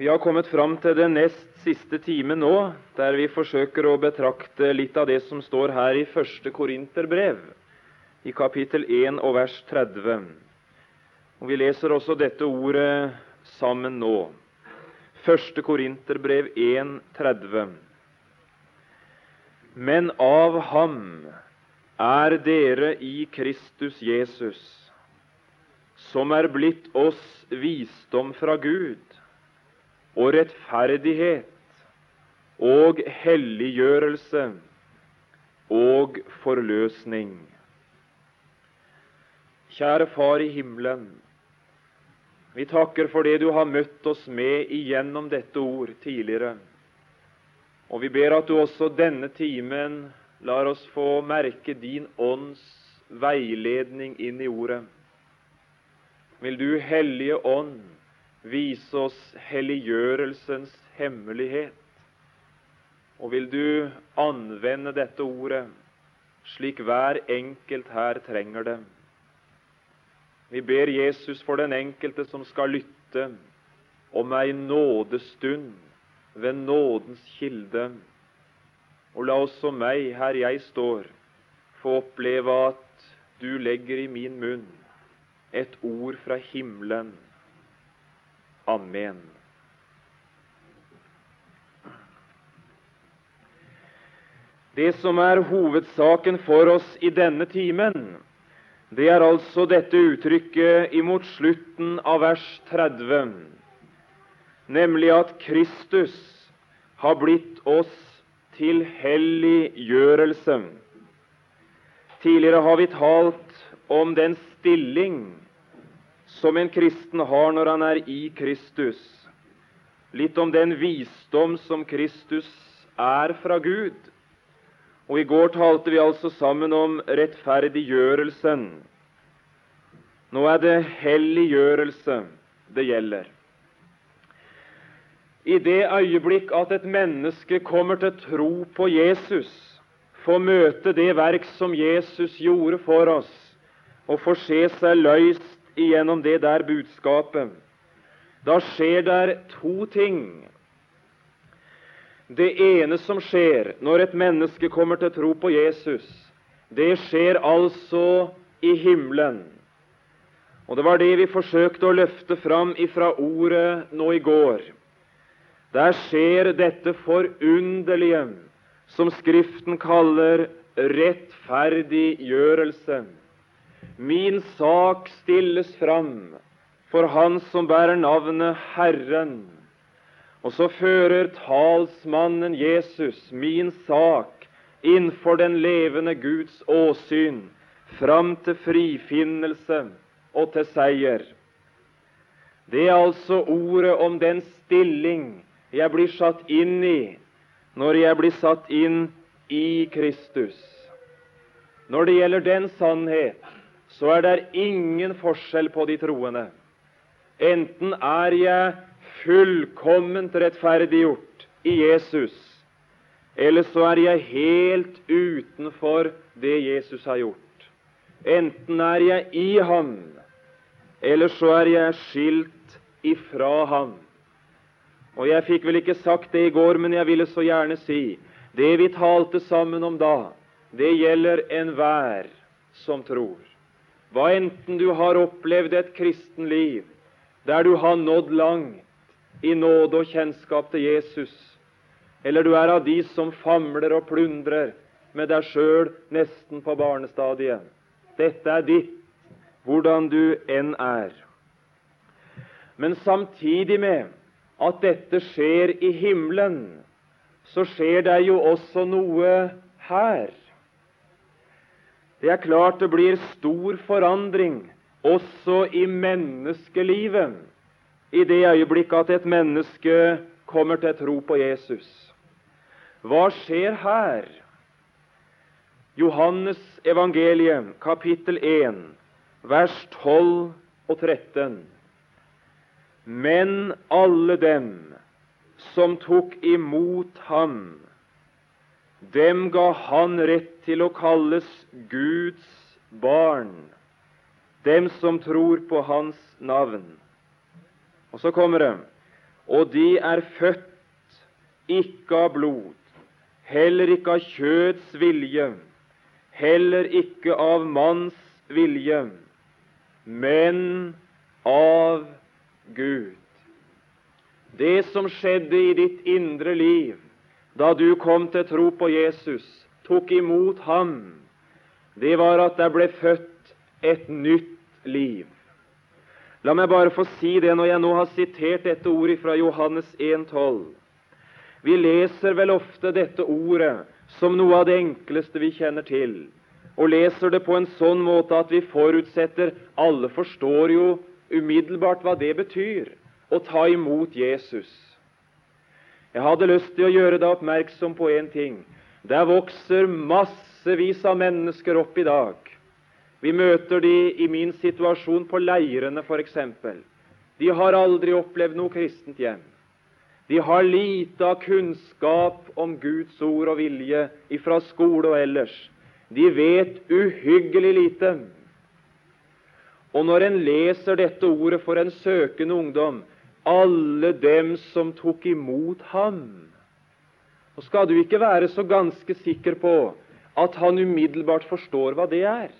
Vi har kommet fram til den nest siste timen nå, der vi forsøker å betrakte litt av det som står her i første Korinterbrev, i kapittel 1 og vers 30. Og Vi leser også dette ordet sammen nå. Første Korinterbrev 1, 30. Men av ham er dere i Kristus Jesus, som er blitt oss visdom fra Gud og rettferdighet og helliggjørelse og forløsning. Kjære Far i himmelen. Vi takker for det du har møtt oss med igjennom dette ord tidligere. Og vi ber at du også denne timen lar oss få merke din ånds veiledning inn i ordet. Vil du, Hellige Ånd, vise oss helliggjørelsens hemmelighet. Og vil du anvende dette ordet slik hver enkelt her trenger det. Vi ber Jesus for den enkelte som skal lytte, om ei nådestund ved nådens kilde. Og la også meg, her jeg står, få oppleve at du legger i min munn et ord fra himmelen Amen. Det som er hovedsaken for oss i denne timen, det er altså dette uttrykket imot slutten av vers 30, nemlig at Kristus har blitt oss til helliggjørelse. Tidligere har vi talt om den stilling som en kristen har når han er i Kristus. Litt om den visdom som Kristus er fra Gud. Og I går talte vi altså sammen om rettferdiggjørelsen. Nå er det helliggjørelse det gjelder. I det øyeblikk at et menneske kommer til tro på Jesus, får møte det verk som Jesus gjorde for oss, og får se seg løst igjennom det der budskapet, da skjer der to ting. Det ene som skjer når et menneske kommer til tro på Jesus, det skjer altså i himmelen. Og Det var det vi forsøkte å løfte fram ifra ordet nå i går. Der skjer dette forunderlige som Skriften kaller rettferdiggjørelse. Min sak stilles fram for Han som bærer navnet Herren. Og så fører talsmannen Jesus min sak innenfor den levende Guds åsyn fram til frifinnelse og til seier. Det er altså ordet om den stilling jeg blir satt inn i når jeg blir satt inn i Kristus. Når det gjelder den sannhet så er det ingen forskjell på de troende. Enten er jeg fullkomment rettferdiggjort i Jesus, eller så er jeg helt utenfor det Jesus har gjort. Enten er jeg i ham, eller så er jeg skilt ifra ham. Og Jeg fikk vel ikke sagt det i går, men jeg ville så gjerne si det vi talte sammen om da, det gjelder enhver som tror. Hva enten du har opplevd et kristenliv der du har nådd langt i nåde og kjennskap til Jesus, eller du er av de som famler og plundrer med deg sjøl nesten på barnestadiet. Dette er ditt, hvordan du enn er. Men samtidig med at dette skjer i himmelen, så skjer det jo også noe her. Det er klart det blir stor forandring også i menneskelivet i det øyeblikk at et menneske kommer til tro på Jesus. Hva skjer her? Johannes evangeliet, kapittel 1, vers 12 og 13. Men alle dem som tok imot ham, dem ga han rett til å kalles Guds barn, dem som tror på Hans navn. Og så kommer det og de er født ikke av blod, heller ikke av kjøds vilje, heller ikke av manns vilje, men av Gud. Det som skjedde i ditt indre liv da du kom til tro på Jesus, tok imot ham, det var at det ble født et nytt liv. La meg bare få si det når jeg nå har sitert dette ordet fra Johannes 1,12. Vi leser vel ofte dette ordet som noe av det enkleste vi kjenner til, og leser det på en sånn måte at vi forutsetter Alle forstår jo umiddelbart hva det betyr å ta imot Jesus. Jeg hadde lyst til å gjøre deg oppmerksom på én ting. Der vokser massevis av mennesker opp i dag vi møter de i min situasjon på leirene, f.eks. De har aldri opplevd noe kristent hjem. De har lite av kunnskap om Guds ord og vilje fra skole og ellers. De vet uhyggelig lite. Og når en leser dette ordet for en søkende ungdom alle dem som tok imot ham, Og skal du ikke være så ganske sikker på at han umiddelbart forstår hva det er.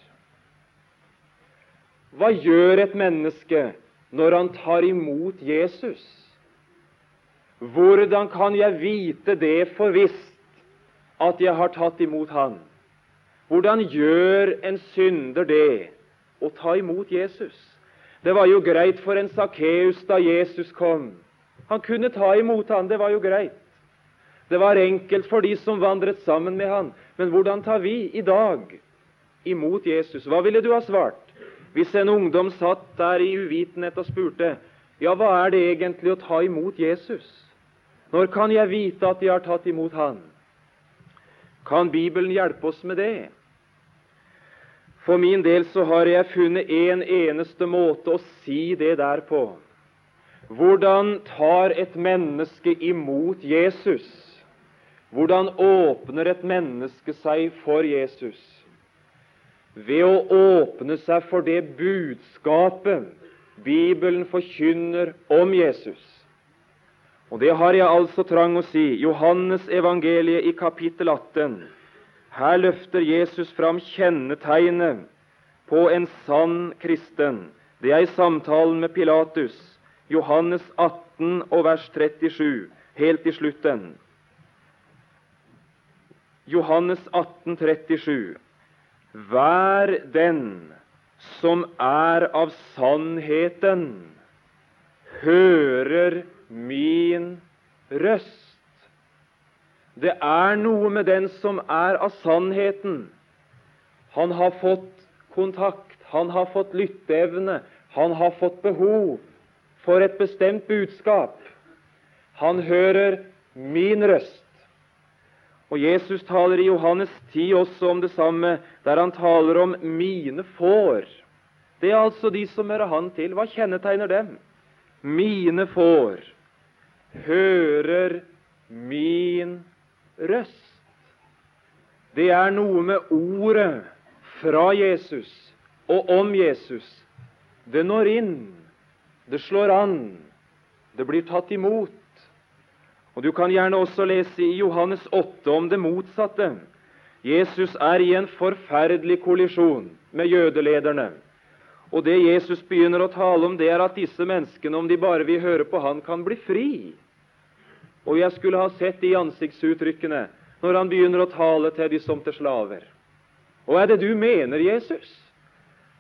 Hva gjør et menneske når han tar imot Jesus? Hvordan kan jeg vite det for visst at jeg har tatt imot Han? Hvordan gjør en synder det å ta imot Jesus? Det var jo greit for en Sakkeus da Jesus kom. Han kunne ta imot han, det var jo greit. Det var enkelt for de som vandret sammen med han. Men hvordan tar vi i dag imot Jesus? Hva ville du ha svart? Hvis en ungdom satt der i uvitenhet og spurte ja, hva er det egentlig å ta imot Jesus? Når kan jeg vite at de har tatt imot Han? Kan Bibelen hjelpe oss med det? For min del så har jeg funnet en eneste måte å si det der på. Hvordan tar et menneske imot Jesus? Hvordan åpner et menneske seg for Jesus? ved å åpne seg for det budskapet Bibelen forkynner om Jesus. Og det har jeg altså trang å si. Johannes evangeliet i kapittel 18. Her løfter Jesus fram kjennetegnet på en sann kristen. Det er i samtalen med Pilatus. Johannes 18 og vers 37, helt i slutten. Johannes 18, 37. Vær den som er av sannheten, hører min røst. Det er noe med den som er av sannheten. Han har fått kontakt, han har fått lytteevne, han har fått behov for et bestemt budskap. Han hører min røst. Og Jesus taler i Johannes 10 også om det samme, der han taler om 'mine får'. Det er altså de som hører Han til. Hva kjennetegner dem? Mine får hører min røst. Det er noe med ordet fra Jesus og om Jesus. Det når inn, det slår an, det blir tatt imot. Og Du kan gjerne også lese i Johannes 8 om det motsatte. Jesus er i en forferdelig kollisjon med jødelederne. Og Det Jesus begynner å tale om, det er at disse menneskene, om de bare vil høre på Han, kan bli fri. Og jeg skulle ha sett de ansiktsuttrykkene når han begynner å tale til de som til slaver. Hva er det du mener, Jesus?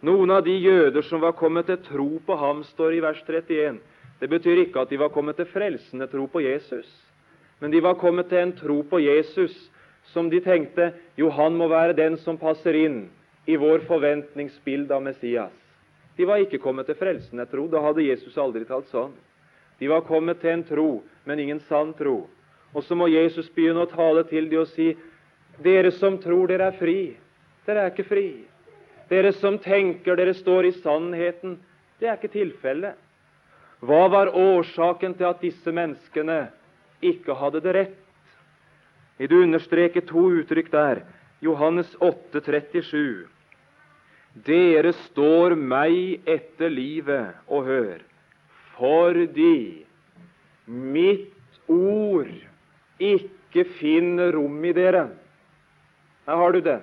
Noen av de jøder som var kommet til tro på ham, står i vers 31. Det betyr ikke at de var kommet til frelsende tro på Jesus. Men de var kommet til en tro på Jesus som de tenkte jo, han må være den som passer inn i vår forventningsbilde av Messias. De var ikke kommet til frelsende tro. Da hadde Jesus aldri talt sånn. De var kommet til en tro, men ingen sann tro. Og så må Jesus begynne å tale til dem og si dere som tror dere er fri, dere er ikke fri. Dere som tenker dere står i sannheten, det er ikke tilfellet. Hva var årsaken til at disse menneskene ikke hadde det rett. Vil du understreke to uttrykk der? Johannes 8, 37. Dere står meg etter livet og hør, fordi mitt ord ikke finner rom i dere. Her har du det.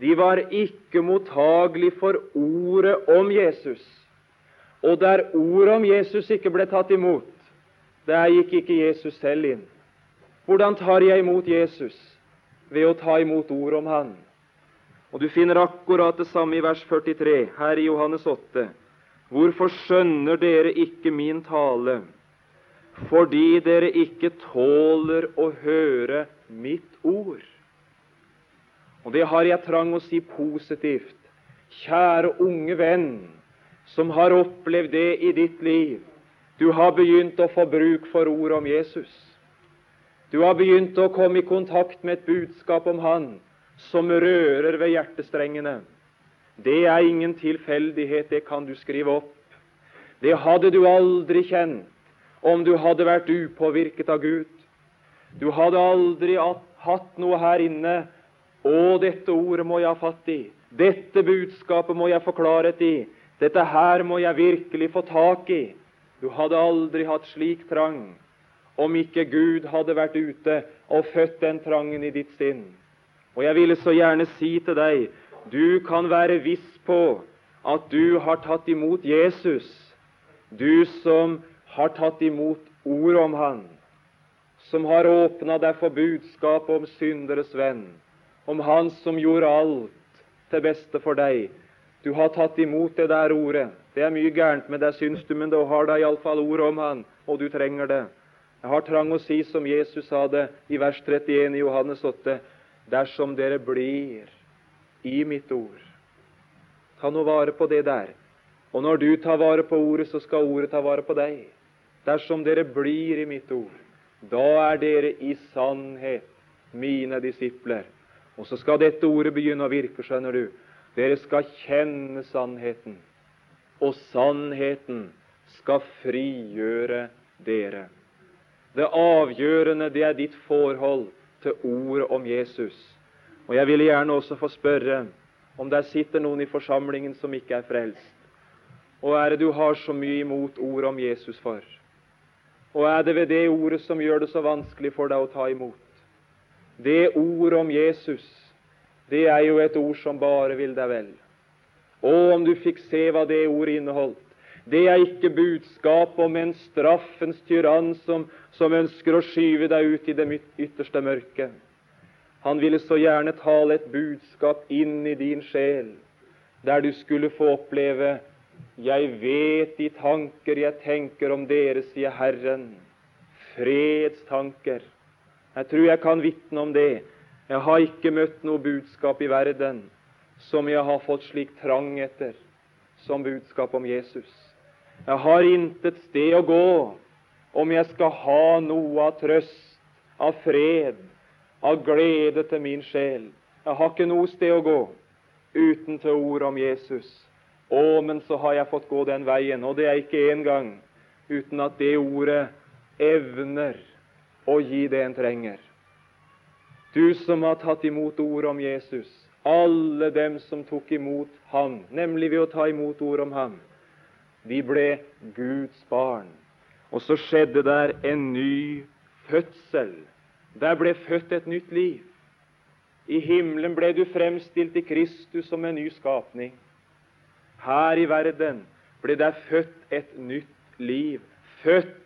De var ikke mottagelig for ordet om Jesus. Og der ordet om Jesus ikke ble tatt imot, der gikk ikke Jesus selv inn. Hvordan tar jeg imot Jesus? Ved å ta imot ordet om Han. Og Du finner akkurat det samme i vers 43 her i Johannes 8. Hvorfor skjønner dere ikke min tale? Fordi dere ikke tåler å høre mitt ord. Og det har jeg trang å si positivt. Kjære unge venn, som har opplevd det i ditt liv. Du har begynt å få bruk for ordet om Jesus. Du har begynt å komme i kontakt med et budskap om Han som rører ved hjertestrengene. Det er ingen tilfeldighet, det kan du skrive opp. Det hadde du aldri kjent om du hadde vært upåvirket av Gud. Du hadde aldri hatt noe her inne å, dette ordet må jeg ha fatt i. Dette budskapet må jeg få klarhet i. Dette her må jeg virkelig få tak i. Du hadde aldri hatt slik trang om ikke Gud hadde vært ute og født den trangen i ditt sinn. Og jeg ville så gjerne si til deg du kan være viss på at du har tatt imot Jesus, du som har tatt imot ordet om Han, som har åpna deg for budskapet om synderes venn, om Han som gjorde alt til beste for deg. Du har tatt imot det der ordet. Det er mye gærent med deg, syns du, men du har da iallfall ordet om Han, og du trenger det. Jeg har trang å si som Jesus sa det i vers 31 i Johannes 8.: Dersom dere blir i mitt ord Ta nå vare på det der. Og når du tar vare på ordet, så skal ordet ta vare på deg. Dersom dere blir i mitt ord, da er dere i sannhet mine disipler. Og så skal dette ordet begynne å virke, skjønner du. Dere skal kjenne sannheten, og sannheten skal frigjøre dere. Det avgjørende det er ditt forhold til ordet om Jesus. Og Jeg ville gjerne også få spørre om der sitter noen i forsamlingen som ikke er frelst. Og er det du har så mye imot ordet om Jesus for? Og er det ved det ordet som gjør det så vanskelig for deg å ta imot? Det ordet om Jesus, det er jo et ord som bare vil deg vel. Å, om du fikk se hva det ordet inneholdt. Det er ikke budskap om en straffens tyrann som, som ønsker å skyve deg ut i det ytterste mørket. Han ville så gjerne tale et budskap inn i din sjel, der du skulle få oppleve Jeg vet de tanker jeg tenker om dere, sier Herren. Fredstanker jeg tror jeg kan vitne om det. Jeg har ikke møtt noe budskap i verden som jeg har fått slik trang etter som budskap om Jesus. Jeg har intet sted å gå om jeg skal ha noe av trøst, av fred, av glede til min sjel. Jeg har ikke noe sted å gå uten til ord om Jesus. Å, men så har jeg fått gå den veien, og det er ikke engang uten at det ordet evner å gi det en trenger. Du som har tatt imot ordet om Jesus, alle dem som tok imot ham, nemlig ved å ta imot ordet om ham, de ble Guds barn. Og så skjedde der en ny fødsel. Der ble født et nytt liv. I himmelen ble du fremstilt i Kristus som en ny skapning. Her i verden ble der født et nytt liv. Født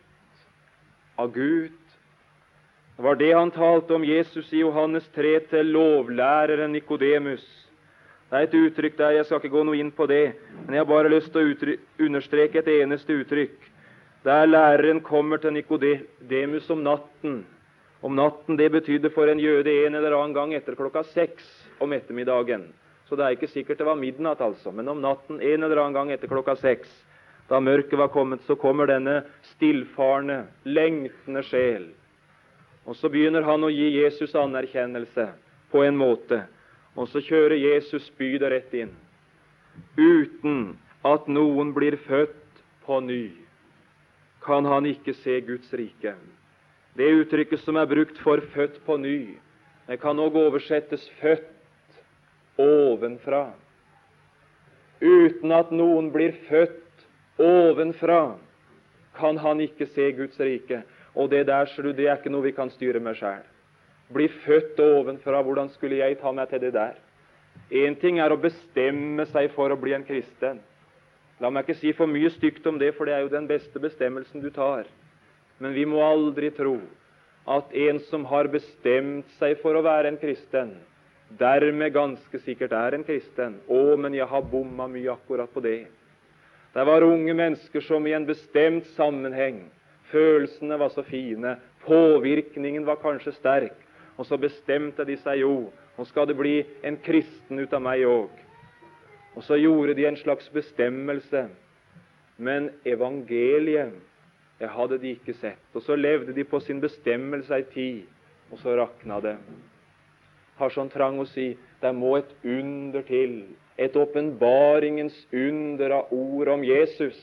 av Gud det var det han talte om Jesus i Johannes 3 til lovlæreren Nikodemus. Det er et uttrykk der, jeg skal ikke gå noe inn på det, men jeg har bare lyst til å understreke et eneste uttrykk. Der læreren kommer til Nikodemus om natten. Om natten det betydde for en jøde en eller annen gang etter klokka seks om ettermiddagen. Så det er ikke sikkert det var midnatt, altså, men om natten en eller annen gang etter klokka seks. Da mørket var kommet, så kommer denne stillfarne, lengtende sjel og så begynner han å gi Jesus anerkjennelse på en måte. Og så kjører Jesus spydet rett inn. Uten at noen blir født på ny, kan han ikke se Guds rike. Det uttrykket som er brukt for 'født på ny', det kan òg oversettes 'født ovenfra'. Uten at noen blir født ovenfra, kan han ikke se Guds rike. Og det der, ser du, det er ikke noe vi kan styre med sjøl. Bli født ovenfra, hvordan skulle jeg ta meg til det der? Én ting er å bestemme seg for å bli en kristen. La meg ikke si for mye stygt om det, for det er jo den beste bestemmelsen du tar. Men vi må aldri tro at en som har bestemt seg for å være en kristen, dermed ganske sikkert er en kristen. Å, men jeg har bomma mye akkurat på det. Det var unge mennesker som i en bestemt sammenheng Følelsene var så fine, påvirkningen var kanskje sterk, og så bestemte de seg jo nå skal det bli en kristen ut av meg òg. Og så gjorde de en slags bestemmelse. Men evangeliet det hadde de ikke sett. Og så levde de på sin bestemmelse ei tid, og så rakna det. Har sånn trang å si det må et under til. Et åpenbaringens under av ord om Jesus.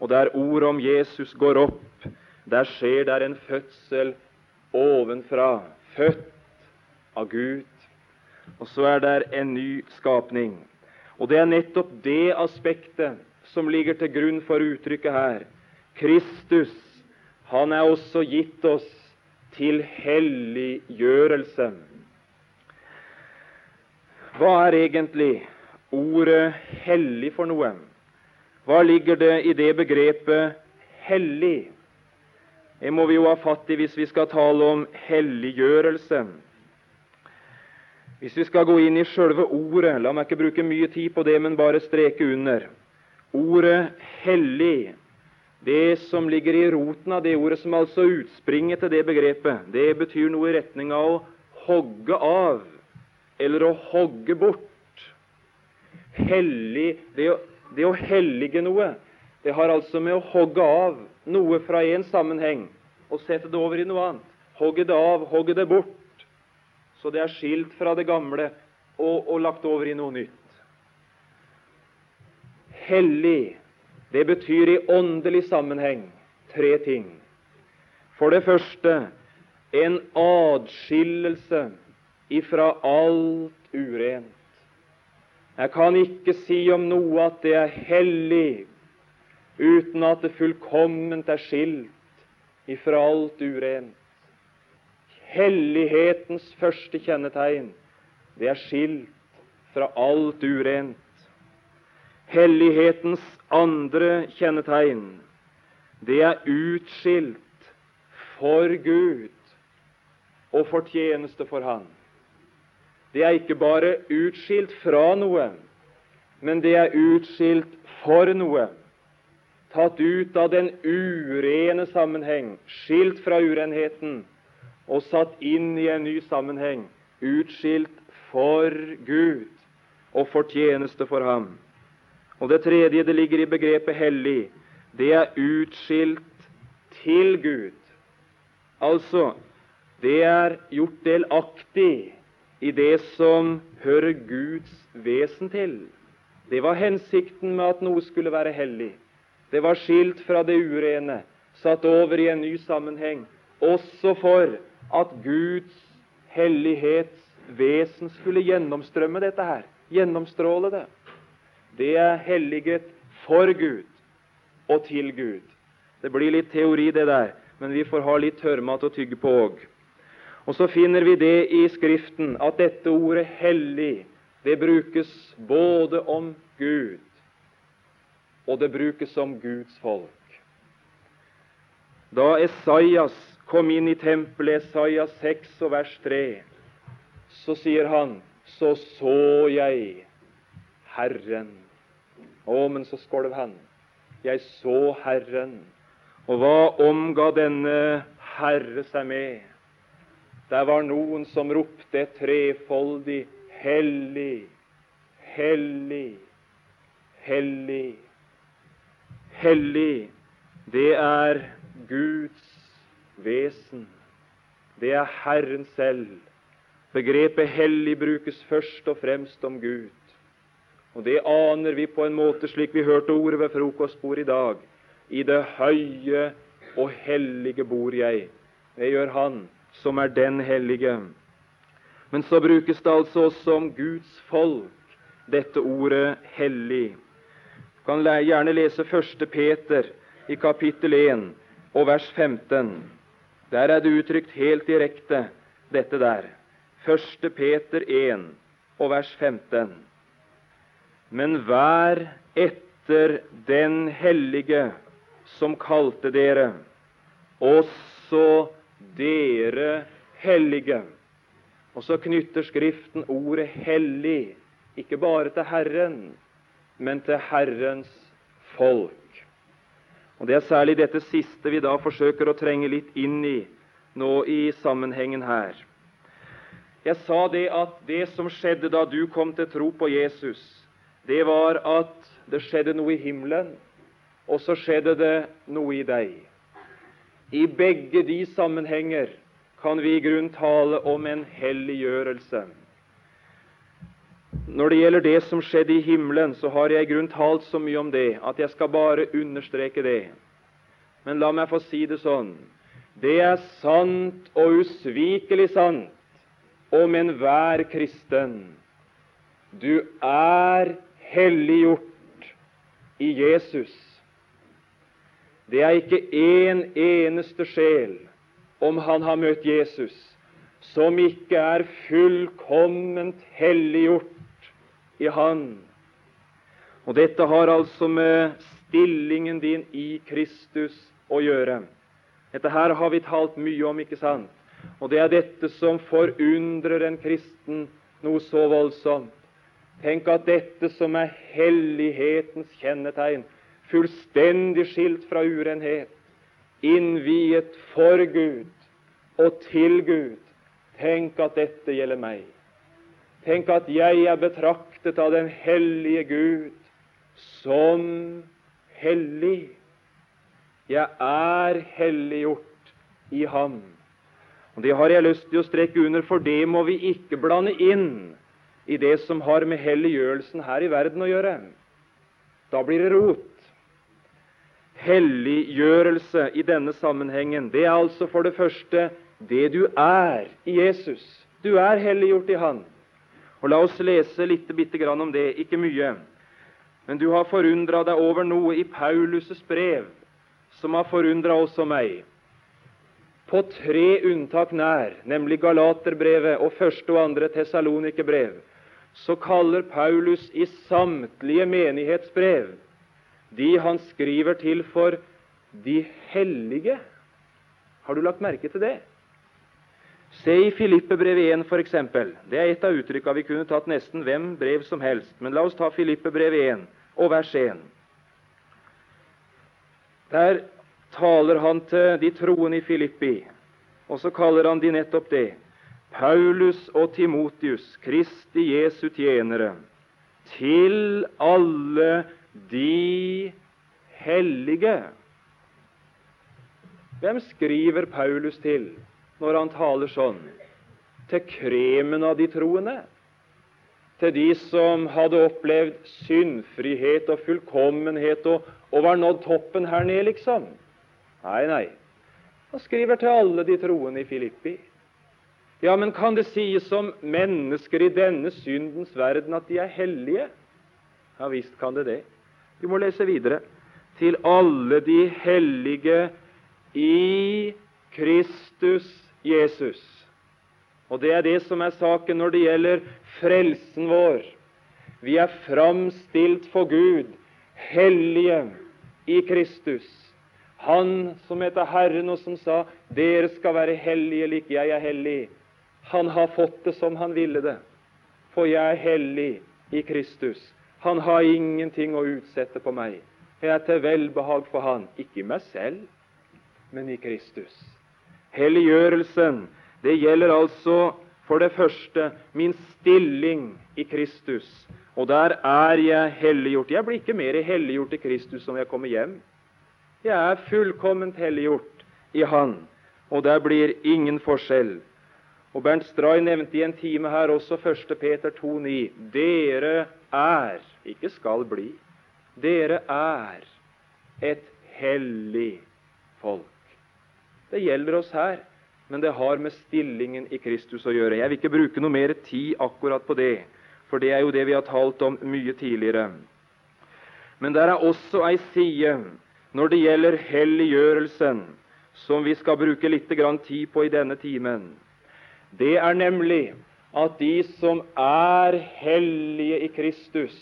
Og der ordet om Jesus går opp, der skjer der en fødsel ovenfra. Født av Gud. Og så er det en ny skapning. Og det er nettopp det aspektet som ligger til grunn for uttrykket her. Kristus, han er også gitt oss til helliggjørelse. Hva er egentlig ordet 'hellig' for noe? Hva ligger det i det begrepet 'hellig'? Det må vi jo ha fatt i hvis vi skal tale om helliggjørelse. Hvis vi skal gå inn i sjølve ordet, la meg ikke bruke mye tid på det, men bare streke under. Ordet 'hellig', det som ligger i roten av det ordet, som altså utspringer til det begrepet, det betyr noe i retning av å hogge av, eller å hogge bort. Hellig, det å, det å hellige noe, det har altså med å hogge av noe fra én sammenheng og sette det over i noe annet. Hogge det av, hogge det bort så det er skilt fra det gamle og, og lagt over i noe nytt. Hellig, det betyr i åndelig sammenheng tre ting. For det første en adskillelse ifra alt urent. Jeg kan ikke si om noe at det er hellig uten at det fullkomment er skilt ifra alt urent. Hellighetens første kjennetegn, det er skilt fra alt urent. Hellighetens andre kjennetegn, det er utskilt for Gud og fortjeneste for Han. Det er ikke bare utskilt fra noe, men det er utskilt for noe. Tatt ut av den urene sammenheng, skilt fra urenheten og satt inn i en ny sammenheng, utskilt for Gud og for tjeneste for ham. Og det tredje det ligger i begrepet hellig, det er utskilt til Gud. Altså, det er gjort delaktig i det som hører Guds vesen til. Det var hensikten med at noe skulle være hellig. Det var skilt fra det urene, satt over i en ny sammenheng, også for at Guds hellighetsvesen skulle gjennomstrømme dette her. Gjennomstråle det. Det er helliget for Gud og til Gud. Det blir litt teori, det der, men vi får ha litt tørrmat å tygge på òg. Og så finner vi det i Skriften at dette ordet 'hellig' det brukes både om Gud, og det brukes om Guds folk. Da Esaias kom inn i tempelet, Esaias 6 og vers 3, så sier han så så jeg Herren. Å, men så skolv han. Jeg så Herren. Og hva omga denne Herre seg med? Der var noen som ropte trefoldig Hellig, hellig, hellig. Hellig, det er Guds vesen. Det er Herren selv. Begrepet hellig brukes først og fremst om Gud. Og det aner vi på en måte slik vi hørte ordet ved frokostbordet i dag. I det høye og hellige bor jeg. Det gjør Han som er den hellige. Men så brukes det altså også om Guds folk, dette ordet hellig. Du kan gjerne lese 1. Peter i kapittel 1 og vers 15. Der er det uttrykt helt direkte, dette der. 1. Peter 1 og vers 15. Men vær etter den hellige som kalte dere, også dere hellige. Og så knytter Skriften ordet 'hellig' ikke bare til Herren, men til Herrens folk. Og Det er særlig dette siste vi da forsøker å trenge litt inn i nå i sammenhengen her. Jeg sa det at det som skjedde da du kom til tro på Jesus, det var at det skjedde noe i himmelen, og så skjedde det noe i deg. I begge de sammenhenger kan vi i grunn tale om en helliggjørelse. Når det gjelder det som skjedde i himmelen, så har jeg i grunn talt så mye om det at jeg skal bare understreke det. Men la meg få si det sånn det er sant og usvikelig sant om enhver kristen. Du er helliggjort i Jesus. Det er ikke en eneste sjel, om han har møtt Jesus, som ikke er fullkomment helliggjort i Han. Og dette har altså med stillingen din i Kristus å gjøre. Dette her har vi talt mye om, ikke sant? Og det er dette som forundrer en kristen noe så voldsomt. Tenk at dette som er hellighetens kjennetegn, fullstendig skilt fra urenhet, innviet for Gud og til Gud. Tenk at dette gjelder meg. Tenk at jeg er betraktet av den hellige Gud som hellig. Jeg er helliggjort i Ham. Og Det har jeg lyst til å strekke under, for det må vi ikke blande inn i det som har med helliggjørelsen her i verden å gjøre. Da blir det rot helliggjørelse i denne sammenhengen, det er altså for det første det du er i Jesus. Du er helliggjort i Han. Og La oss lese litt bitte grann om det, ikke mye. Men du har forundra deg over noe i Paulus' brev som har forundra også meg. På tre unntak nær, nemlig Galaterbrevet og første og andre Tessalonikerbrev, så kaller Paulus i samtlige menighetsbrev de han skriver til for de hellige. Har du lagt merke til det? Se i Filippebrevet 1 f.eks. Det er et av uttrykkene vi kunne tatt nesten hvem brev som helst. Men la oss ta Filippebrevet 1 og vers 1. Der taler han til de troende i Filippi, og så kaller han de nettopp det. Paulus og Timotius, Kristi Jesu tjenere, til alle de hellige. Hvem skriver Paulus til når han taler sånn? Til kremen av de troende? Til de som hadde opplevd syndfrihet og fullkommenhet og, og var nådd toppen her nede, liksom? Nei, nei. Han skriver til alle de troende i Filippi. Ja, men kan det sies om mennesker i denne syndens verden at de er hellige? Ja visst kan det det. Vi må lese videre. Til alle de hellige i Kristus Jesus. Og det er det som er saken når det gjelder frelsen vår. Vi er framstilt for Gud, hellige i Kristus. Han som heter Herren, og som sa 'Dere skal være hellige lik jeg er hellig'. Han har fått det som han ville det, for jeg er hellig i Kristus. Han har ingenting å utsette på meg. Jeg er til velbehag for Han, ikke i meg selv, men i Kristus. Helliggjørelsen, det gjelder altså for det første min stilling i Kristus. Og der er jeg helliggjort. Jeg blir ikke mer helliggjort i Kristus om jeg kommer hjem. Jeg er fullkomment helliggjort i Han, og der blir ingen forskjell. Og Bernt Stray nevnte i en time her også 1. Peter 2,9.: Dere er ikke skal bli. Dere er et hellig folk. Det gjelder oss her, men det har med stillingen i Kristus å gjøre. Jeg vil ikke bruke noe mer tid akkurat på det, for det er jo det vi har talt om mye tidligere. Men der er også ei side når det gjelder helliggjørelsen, som vi skal bruke litt tid på i denne timen. Det er nemlig at de som er hellige i Kristus,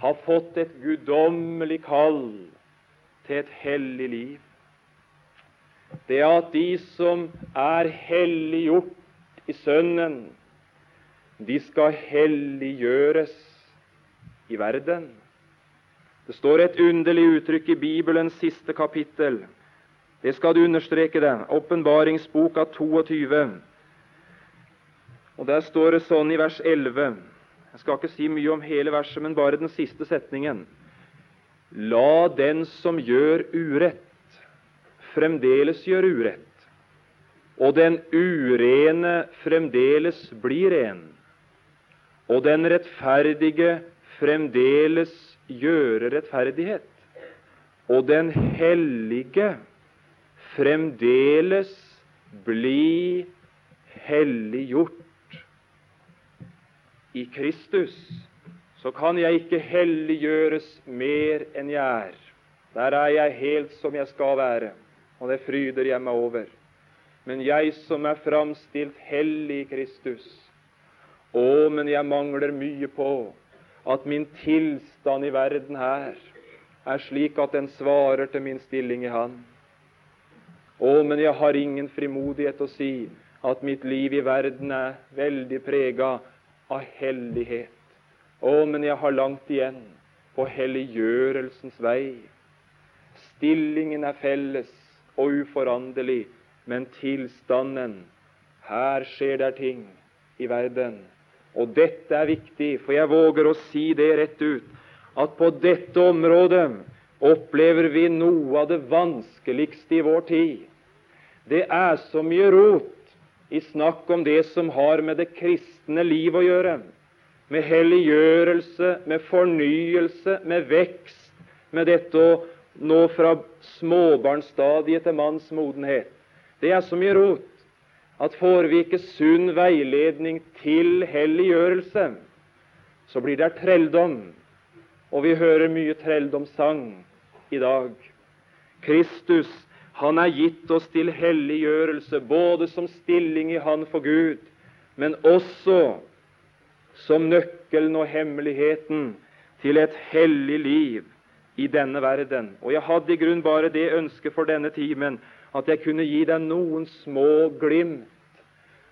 har fått et guddommelig kall til et hellig liv. Det at de som er helliggjort i Sønnen, de skal helliggjøres i verden. Det står et underlig uttrykk i Bibelens siste kapittel. Det skal du understreke, det. Åpenbaringsboka 22. Og Der står det sånn i vers 11 Jeg skal ikke si mye om hele verset, men bare den siste setningen. La den som gjør urett, fremdeles gjøre urett, og den urene fremdeles bli ren og den rettferdige fremdeles gjøre rettferdighet, og den hellige fremdeles bli helliggjort. I Kristus så kan jeg ikke helliggjøres mer enn jeg er. Der er jeg helt som jeg skal være, og det fryder jeg meg over. Men jeg som er framstilt hellig i Kristus, å, men jeg mangler mye på at min tilstand i verden her er slik at den svarer til min stilling i Han. Å, men jeg har ingen frimodighet å si at mitt liv i verden er veldig prega av hellighet. Å, men jeg har langt igjen på helliggjørelsens vei. Stillingen er felles og uforanderlig, men tilstanden Her skjer det ting i verden og dette er viktig, for jeg våger å si det rett ut, at på dette området opplever vi noe av det vanskeligste i vår tid. Det er så mye rot i snakk om det som har med det kristne liv å gjøre. Med helliggjørelse, med fornyelse, med vekst, med dette å nå fra småbarnsstadiet til manns modenhet. Det er så mye rot at får vi ikke sunn veiledning til helliggjørelse, så blir det trelldom. Og vi hører mye trelldomssang i dag. Kristus, han er gitt oss til helliggjørelse, både som stilling i Han for Gud, men også som nøkkelen og hemmeligheten til et hellig liv i denne verden. Og jeg hadde i grunn bare det ønsket for denne timen at jeg kunne gi deg noen små glimt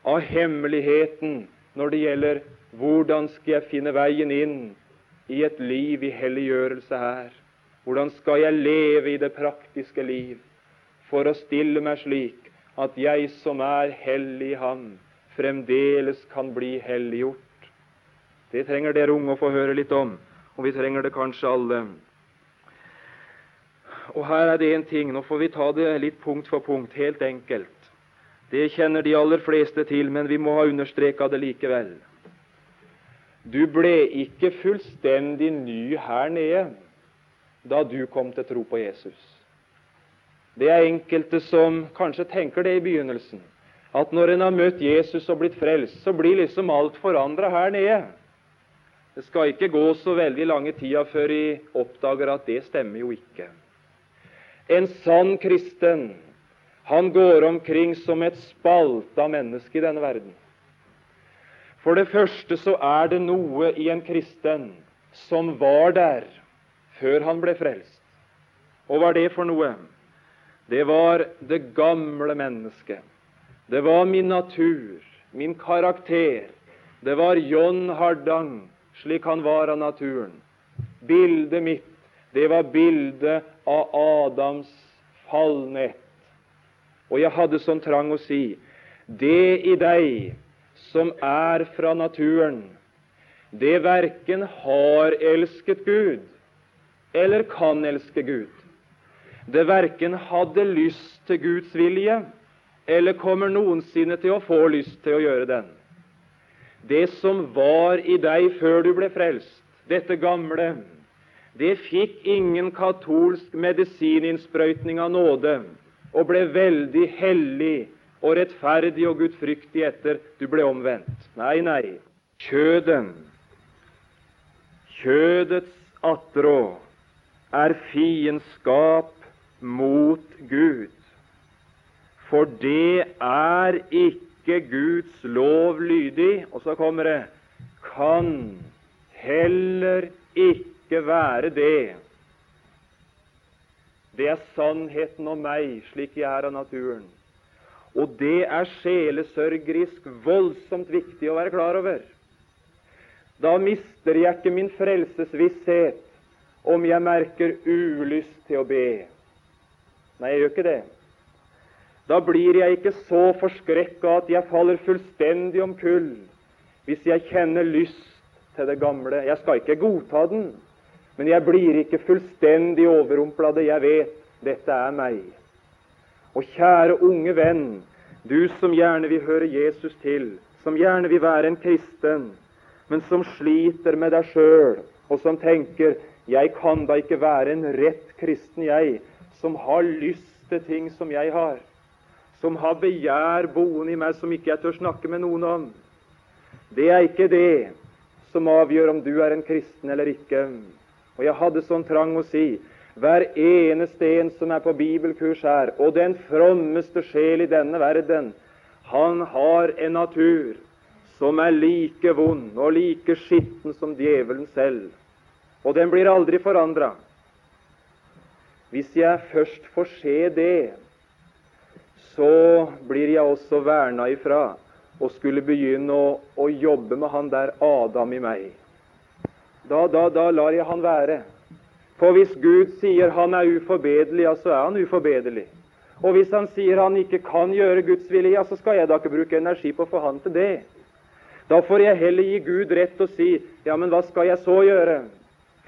av hemmeligheten når det gjelder hvordan skal jeg finne veien inn i et liv i helliggjørelse her. Hvordan skal jeg leve i det praktiske liv for å stille meg slik at jeg som er hellig i Ham, fremdeles kan bli helliggjort? Det trenger dere unge å få høre litt om, og vi trenger det kanskje alle. Og her er det en ting, nå får vi ta det litt punkt for punkt, helt enkelt. Det kjenner de aller fleste til, men vi må ha understreka det likevel. Du ble ikke fullstendig ny her nede da du kom til tro på Jesus. Det er enkelte som kanskje tenker det i begynnelsen, at når en har møtt Jesus og blitt frelst, så blir liksom alt forandra her nede. Det skal ikke gå så veldig lange tida før de oppdager at det stemmer jo ikke. En sann kristen, han går omkring som et spalta menneske i denne verden. For det første så er det noe i en kristen som var der før han ble frelst. Og hva er det for noe? Det var det gamle mennesket. Det var min natur, min karakter. Det var John Hardang, slik han var av naturen. Bildet mitt det var bildet av Adams fallnett. Og jeg hadde sånn trang å si det i deg som er fra naturen, det verken har elsket Gud eller kan elske Gud. Det verken hadde lyst til Guds vilje eller kommer noensinne til å få lyst til å gjøre den. Det som var i deg før du ble frelst, dette gamle, det fikk ingen katolsk medisininnsprøytning av nåde og ble veldig hellig og rettferdig og gudfryktig etter du ble omvendt. Nei, nei. Kjøden, kjødets attrå, er fiendskap mot Gud. For det er ikke Guds lov lydig. Og så kommer det kan heller ikke være det. Det er sannheten om meg, slik jeg er av naturen. Og det er sjelesørgerisk voldsomt viktig å være klar over. Da mister jeg ikke min frelsesvisshet om jeg merker ulyst til å be. Nei, jeg gjør ikke det. Da blir jeg ikke så forskrekka at jeg faller fullstendig om kull hvis jeg kjenner lyst til det gamle. Jeg skal ikke godta den, men jeg blir ikke fullstendig overrumpla det. Jeg vet dette er meg. Og kjære unge venn, du som gjerne vil høre Jesus til, som gjerne vil være en kristen, men som sliter med deg sjøl, og som tenker 'Jeg kan da ikke være en rett kristen, jeg, som har lyst til ting som jeg har', som har begjær boende i meg som ikke jeg tør snakke med noen om. Det er ikke det som avgjør om du er en kristen eller ikke. Og jeg hadde sånn trang å si hver eneste en som er på bibelkurs her, og den frommeste sjel i denne verden, han har en natur som er like vond og like skitten som djevelen selv. Og den blir aldri forandra. Hvis jeg først får se det, så blir jeg også verna ifra og skulle begynne å, å, jobbe med han der Adam i meg. Da, da, da lar jeg han være. For hvis Gud sier han er uforbederlig, ja, så er han uforbederlig. Og hvis han sier han ikke kan gjøre Guds vilje, ja, så skal jeg da ikke bruke energi på å få han til det. Da får jeg heller gi Gud rett og si ja, men hva skal jeg så gjøre?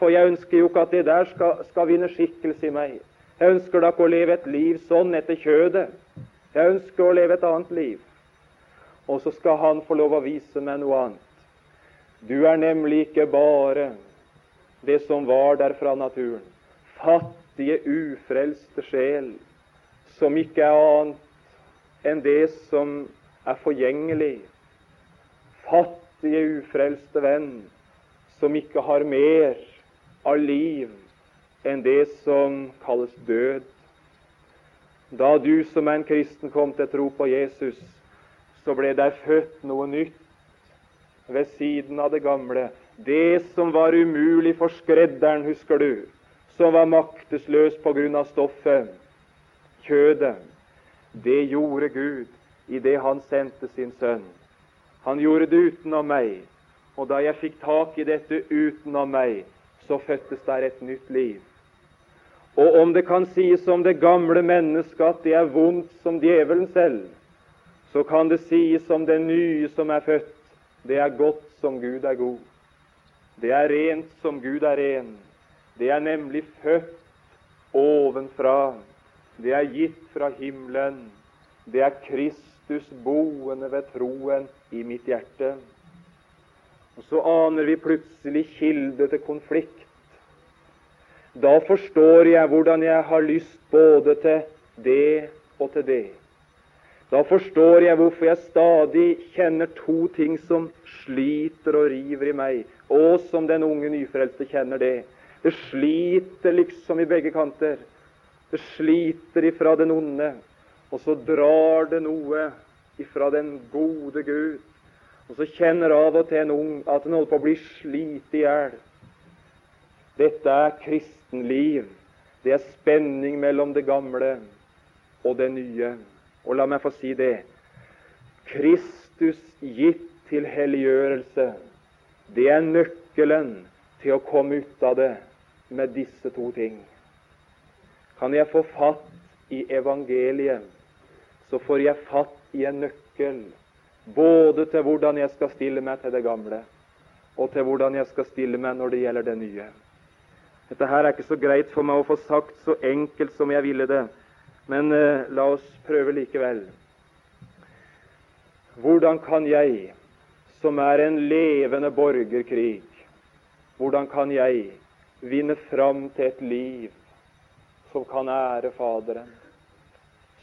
For jeg ønsker jo ikke at det der skal, skal vinne skikkelse i meg. Jeg ønsker da ikke å leve et liv sånn etter kjødet. Jeg ønsker å leve et annet liv. Og så skal han få lov å vise meg noe annet. Du er nemlig ikke bare det som var der fra naturen. Fattige, ufrelste sjel, som ikke er annet enn det som er forgjengelig. Fattige, ufrelste venn, som ikke har mer av liv enn det som kalles død. Da du som en kristen kom til tro på Jesus, så ble der født noe nytt ved siden av det gamle. Det som var umulig for skredderen, husker du, som var maktesløs av stoffet, kjødet, det gjorde Gud i det Han sendte sin sønn. Han gjorde det utenom meg, og da jeg fikk tak i dette utenom meg, så fødtes der et nytt liv. Og om det kan sies om det gamle mennesket at det er vondt som djevelen selv, så kan det sies om det nye som er født, det er godt som Gud er god. Det er rent som Gud er ren. Det er nemlig født ovenfra. Det er gitt fra himmelen. Det er Kristus boende ved troen i mitt hjerte. Og Så aner vi plutselig kilde til konflikt. Da forstår jeg hvordan jeg har lyst både til det og til det. Da forstår jeg hvorfor jeg stadig kjenner to ting som sliter og river i meg, og som den unge nyfrelste kjenner det. Det sliter liksom i begge kanter. Det sliter ifra den onde, og så drar det noe ifra den gode Gud. Og så kjenner av og til en ung at han holder på å bli slitt i hjel. Dette er kristenliv. Det er spenning mellom det gamle og det nye. Og la meg få si det Kristus gitt til helliggjørelse, det er nøkkelen til å komme ut av det med disse to ting. Kan jeg få fatt i evangeliet, så får jeg fatt i en nøkkel både til hvordan jeg skal stille meg til det gamle, og til hvordan jeg skal stille meg når det gjelder det nye. Dette her er ikke så greit for meg å få sagt så enkelt som jeg ville det, men eh, la oss prøve likevel. Hvordan kan jeg, som er en levende borgerkrig, hvordan kan jeg vinne fram til et liv som kan ære Faderen,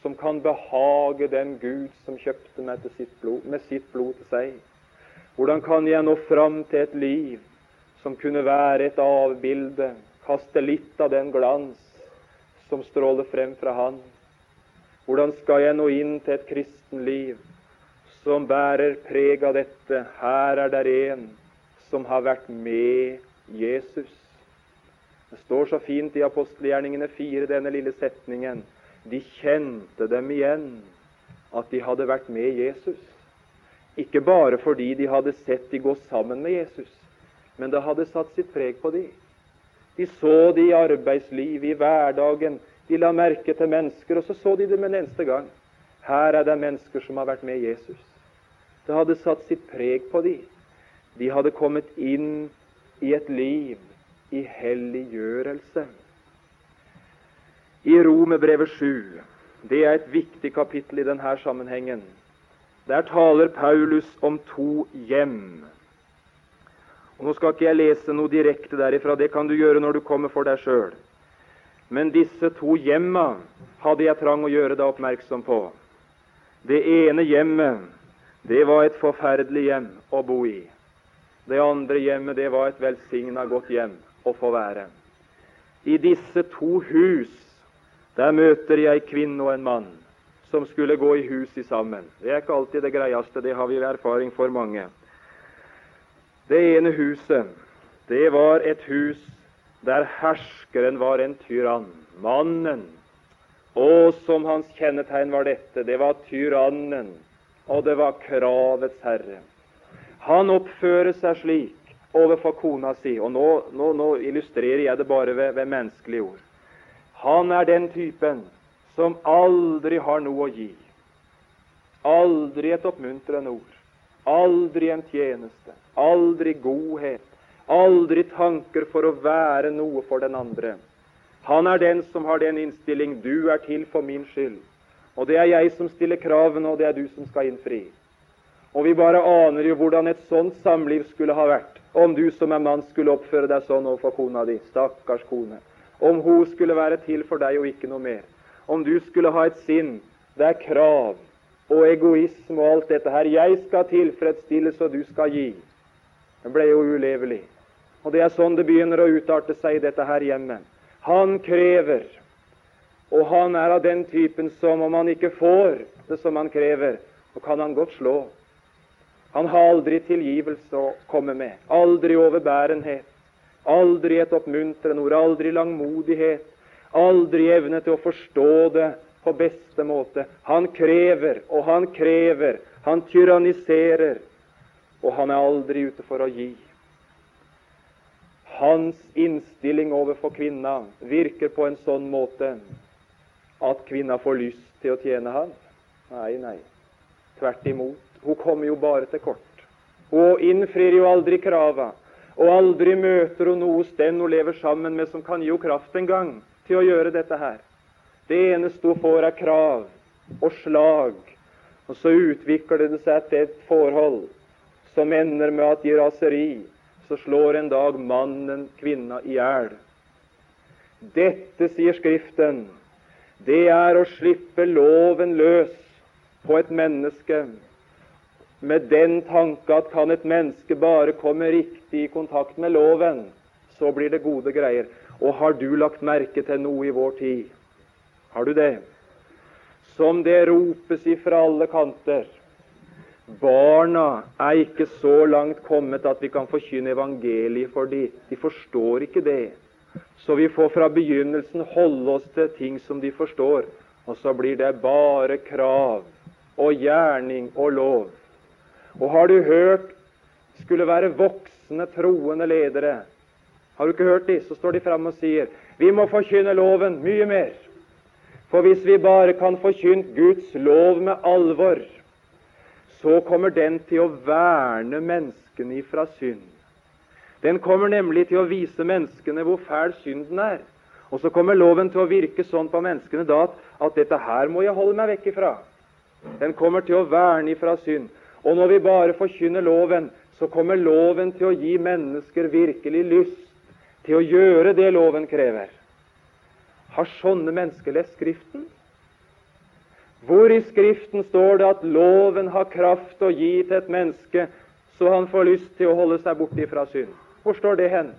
som kan behage den Gud som kjøpte meg sitt blod, med sitt blod til seg? Hvordan kan jeg nå fram til et liv som kunne være et avbilde, kaste litt av den glans som stråler frem fra Han? Hvordan skal jeg nå inn til et kristenliv som bærer preg av dette? Her er der en som har vært med Jesus. Det står så fint i apostelgjerningene fire, denne lille setningen. De kjente dem igjen, at de hadde vært med Jesus. Ikke bare fordi de hadde sett de gå sammen med Jesus, men det hadde satt sitt preg på de. De så de i arbeidslivet, i hverdagen. De la merke til mennesker, og så så de dem en eneste gang. Her er det mennesker som har vært med Jesus. Det hadde satt sitt preg på de. De hadde kommet inn i et liv i helliggjørelse. I Romerbrevet 7, det er et viktig kapittel i denne sammenhengen, der taler Paulus om to hjem. Og Nå skal ikke jeg lese noe direkte derifra, det kan du gjøre når du kommer for deg sjøl. Men disse to hjemma hadde jeg trang å gjøre deg oppmerksom på. Det ene hjemmet, det var et forferdelig hjem å bo i. Det andre hjemmet, det var et velsigna godt hjem å få være. I disse to hus, der møter jeg ei kvinne og en mann som skulle gå i hus i sammen. Det er ikke alltid det greieste, det har vi erfaring for mange. Det ene huset, det var et hus der herskeren var en tyrann. Mannen. Og som hans kjennetegn var dette. Det var tyrannen, og det var kravets herre. Han oppfører seg slik overfor kona si, og nå, nå, nå illustrerer jeg det bare ved, ved menneskelige ord. Han er den typen som aldri har noe å gi. Aldri et oppmuntrende ord. Aldri en tjeneste. Aldri godhet. Aldri tanker for å være noe for den andre. Han er den som har den innstilling 'du er til for min skyld'. Og det er jeg som stiller kravene, og det er du som skal innfri. Og vi bare aner jo hvordan et sånt samliv skulle ha vært om du som er mann skulle oppføre deg sånn overfor kona di. Stakkars kone. Om hun skulle være til for deg og ikke noe mer om du skulle ha et sinn det er krav og egoisme og alt dette her. Jeg skal tilfredsstille, så du skal gi. Det ble jo ulevelig. Og det er sånn det begynner å utarte seg i dette her hjemme. Han krever, og han er av den typen som om han ikke får det som han krever, så kan han godt slå. Han har aldri tilgivelse å komme med, aldri overbærenhet, aldri et oppmuntrende ord, aldri langmodighet, aldri evne til å forstå det på beste måte. Han krever, og han krever. Han tyranniserer, og han er aldri ute for å gi. Hans innstilling overfor kvinna virker på en sånn måte at kvinna får lyst til å tjene han. Nei, nei. Tvert imot. Hun kommer jo bare til kort. Hun innfrir jo aldri krava, og aldri møter hun noe hos den hun lever sammen med, som kan gi henne kraft en gang til å gjøre dette her. Det eneste hun får, er krav og slag. Og så utvikler det seg til et forhold som ender med at i raseri så slår en dag mannen kvinna i hjel. Dette, sier Skriften, det er å slippe loven løs på et menneske med den tanke at kan et menneske bare komme riktig i kontakt med loven, så blir det gode greier. Og har du lagt merke til noe i vår tid? Har du det? Som det ropes ifra alle kanter. Barna er ikke så langt kommet at vi kan forkynne evangeliet for dem. De forstår ikke det. Så vi får fra begynnelsen holde oss til ting som de forstår. Og så blir det bare krav og gjerning og lov. Og har du hørt skulle være voksne, troende ledere har du ikke hørt de? Så står de fram og sier vi må forkynne loven mye mer. For hvis vi bare kan forkynne Guds lov med alvor, så kommer den til å verne menneskene ifra synd. Den kommer nemlig til å vise menneskene hvor fæl synden er. Og så kommer loven til å virke sånn på menneskene da at, at dette her må jeg holde meg vekk ifra. Den kommer til å verne ifra synd. Og når vi bare forkynner loven, så kommer loven til å gi mennesker virkelig lyst til å gjøre det loven krever. Har sånne mennesker lest Skriften? Hvor i Skriften står det at loven har kraft å gi til et menneske så han får lyst til å holde seg borte fra synd? Hvor står det hen?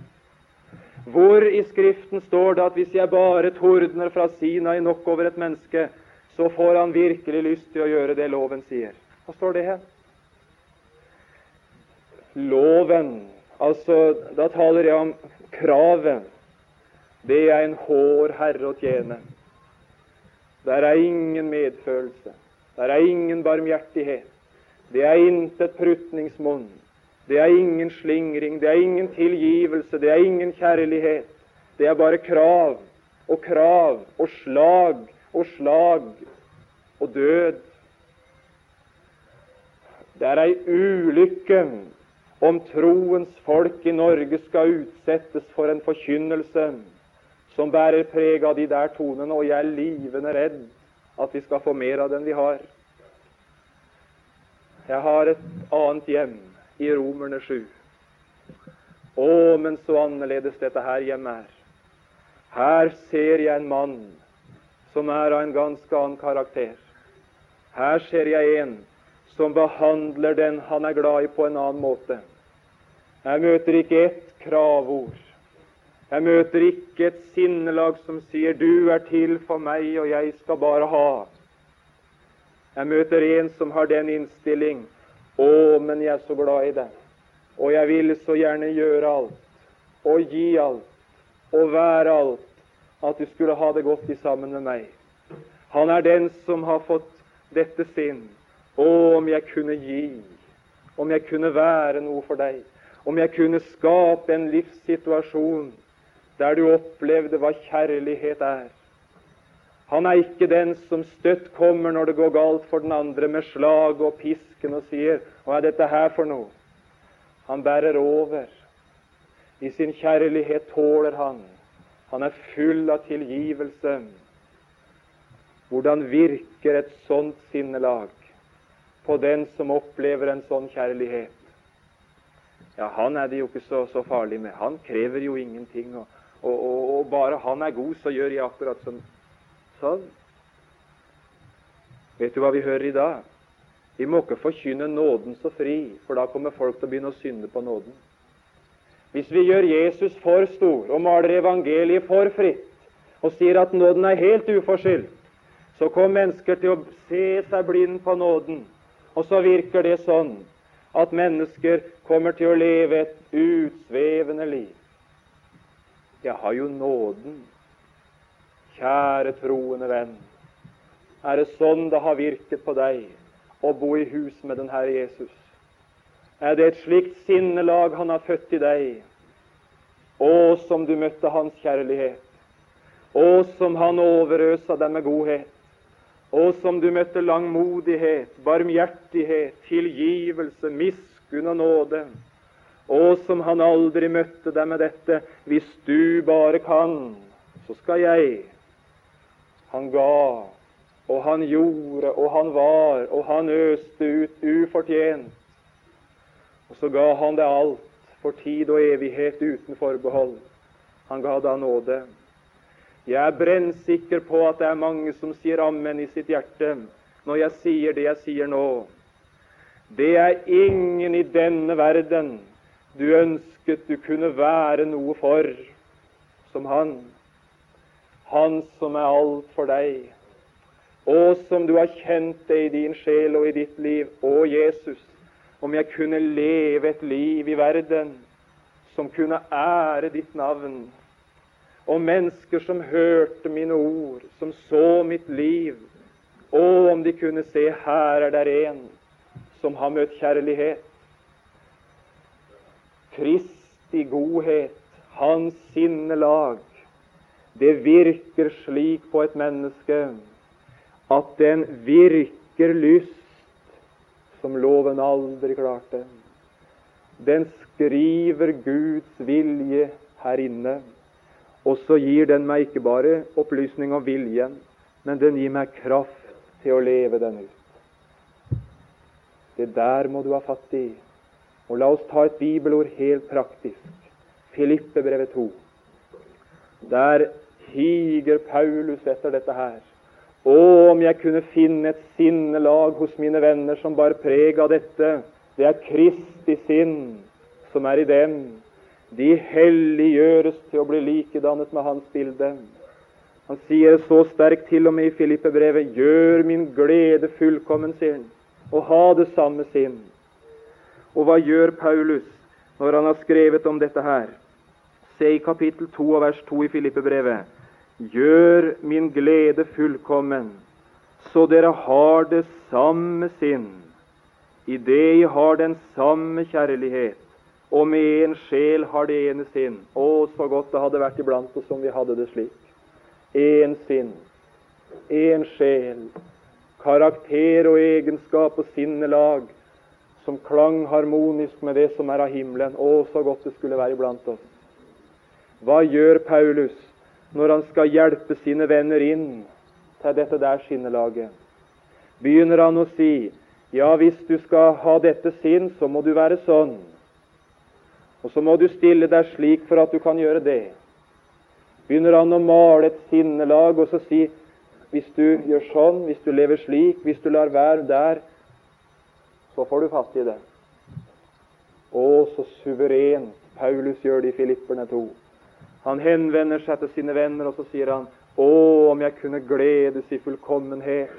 Hvor i Skriften står det at hvis jeg bare tordner fra Sinai nok over et menneske, så får han virkelig lyst til å gjøre det loven sier? Hva står det her? Loven, altså da taler jeg om kravet. Det er en hår herre å tjene. Der er ingen medfølelse. Der er ingen barmhjertighet. Det er intet prutningsmonn. Det er ingen slingring, det er ingen tilgivelse, det er ingen kjærlighet. Det er bare krav og krav og slag og slag og død. Det er ei ulykke om troens folk i Norge skal utsettes for en forkynnelse som bærer preg av de der tonene, og jeg er livende redd at vi skal få mer av den vi har. Jeg har et annet hjem i Romerne 7. Å, men så annerledes dette her hjemme er. Her ser jeg en mann som er av en ganske annen karakter. Her ser jeg en som behandler den han er glad i, på en annen måte. Jeg møter ikke ett kravord. Jeg møter ikke et sinnelag som sier 'du er til for meg, og jeg skal bare ha'. Jeg møter en som har den innstilling å, men jeg er så glad i deg. Og jeg vil så gjerne gjøre alt og gi alt og være alt at du skulle ha det godt i sammen med meg. Han er den som har fått dette sinn. Å, om jeg kunne gi, om jeg kunne være noe for deg, om jeg kunne skape en livssituasjon der du opplevde hva kjærlighet er. Han er ikke den som støtt kommer når det går galt for den andre, med slag og pisken og sier 'Hva er dette her for noe?' Han bærer over. I sin kjærlighet tåler han. Han er full av tilgivelse. Hvordan virker et sånt sinnelag på den som opplever en sånn kjærlighet? Ja, han er det jo ikke så, så farlig med. Han krever jo ingenting. Og, og, og, og bare han er god, så gjør jeg akkurat som Sånn. Vet du hva vi hører i dag? Vi må ikke forkynne nåden så fri, for da kommer folk til å begynne å synde på nåden. Hvis vi gjør Jesus for stor og maler evangeliet for fritt og sier at nåden er helt uforskyldt, så kommer mennesker til å se seg blind på nåden. Og så virker det sånn at mennesker kommer til å leve et utsvevende liv. Jeg har jo nåden Kjære troende venn, er det sånn det har virket på deg å bo i hus med den Herre Jesus? Er det et slikt sinnelag Han har født i deg? Å, som du møtte Hans kjærlighet. Å, som Han overøsa deg med godhet. Å, som du møtte langmodighet, barmhjertighet, tilgivelse, miskunn og nåde. Å, som Han aldri møtte deg med dette 'hvis du bare kan, så skal jeg'. Han ga, og han gjorde, og han var, og han øste ut ufortjent. Og så ga han det alt for tid og evighet uten forbehold. Han ga da nåde. Jeg er brennsikker på at det er mange som sier ammen i sitt hjerte når jeg sier det jeg sier nå. Det er ingen i denne verden du ønsket du kunne være noe for som han. Han som er alt for deg, og som du har kjent det i din sjel og i ditt liv. Å, Jesus, om jeg kunne leve et liv i verden som kunne ære ditt navn, og mennesker som hørte mine ord, som så mitt liv. Å, om de kunne se her er der en som har møtt kjærlighet. Kristi godhet, hans sinnelag, det virker slik på et menneske at den virker lyst som loven aldri klarte. Den skriver Guds vilje her inne. Og så gir den meg ikke bare opplysning om viljen, men den gir meg kraft til å leve den ut. Det der må du ha fatt i. Og la oss ta et bibelord helt praktisk. Filippe brevet 2. Der higer Paulus etter dette her. Å, om jeg kunne finne et sinnelag hos mine venner som bar preg av dette. Det er Kristi sinn som er i dem. De helliggjøres til å bli likedannet med Hans bilde. Han sier så sterkt til og med i Filippe-brevet Gjør min glede fullkommen, sier han, og ha det samme sinn. Og hva gjør Paulus når han har skrevet om dette her? Se i kapittel 2 og vers 2 i Filippe-brevet. Gjør min glede fullkommen, så dere har det samme sinn, i det I har den samme kjærlighet, og med en sjel har det ene sinn. Å, så godt det hadde vært iblant oss om vi hadde det slik. Én sinn, én sjel, karakter og egenskap og sinnelag som klang harmonisk med det som er av himmelen. Å, så godt det skulle være iblant oss. Hva gjør Paulus når han skal hjelpe sine venner inn til dette der sinnelaget? Begynner han å si ja, hvis du skal ha dette sinn, så må du være sånn. Og så må du stille deg slik for at du kan gjøre det. Begynner han å male et sinnelag og så si hvis du gjør sånn, hvis du lever slik, hvis du lar være der, så får du fatt i det. Å, så suverent Paulus gjør det i Filipperne 2. Han henvender seg til sine venner, og så sier han Å, om jeg kunne gledes i fullkommenhet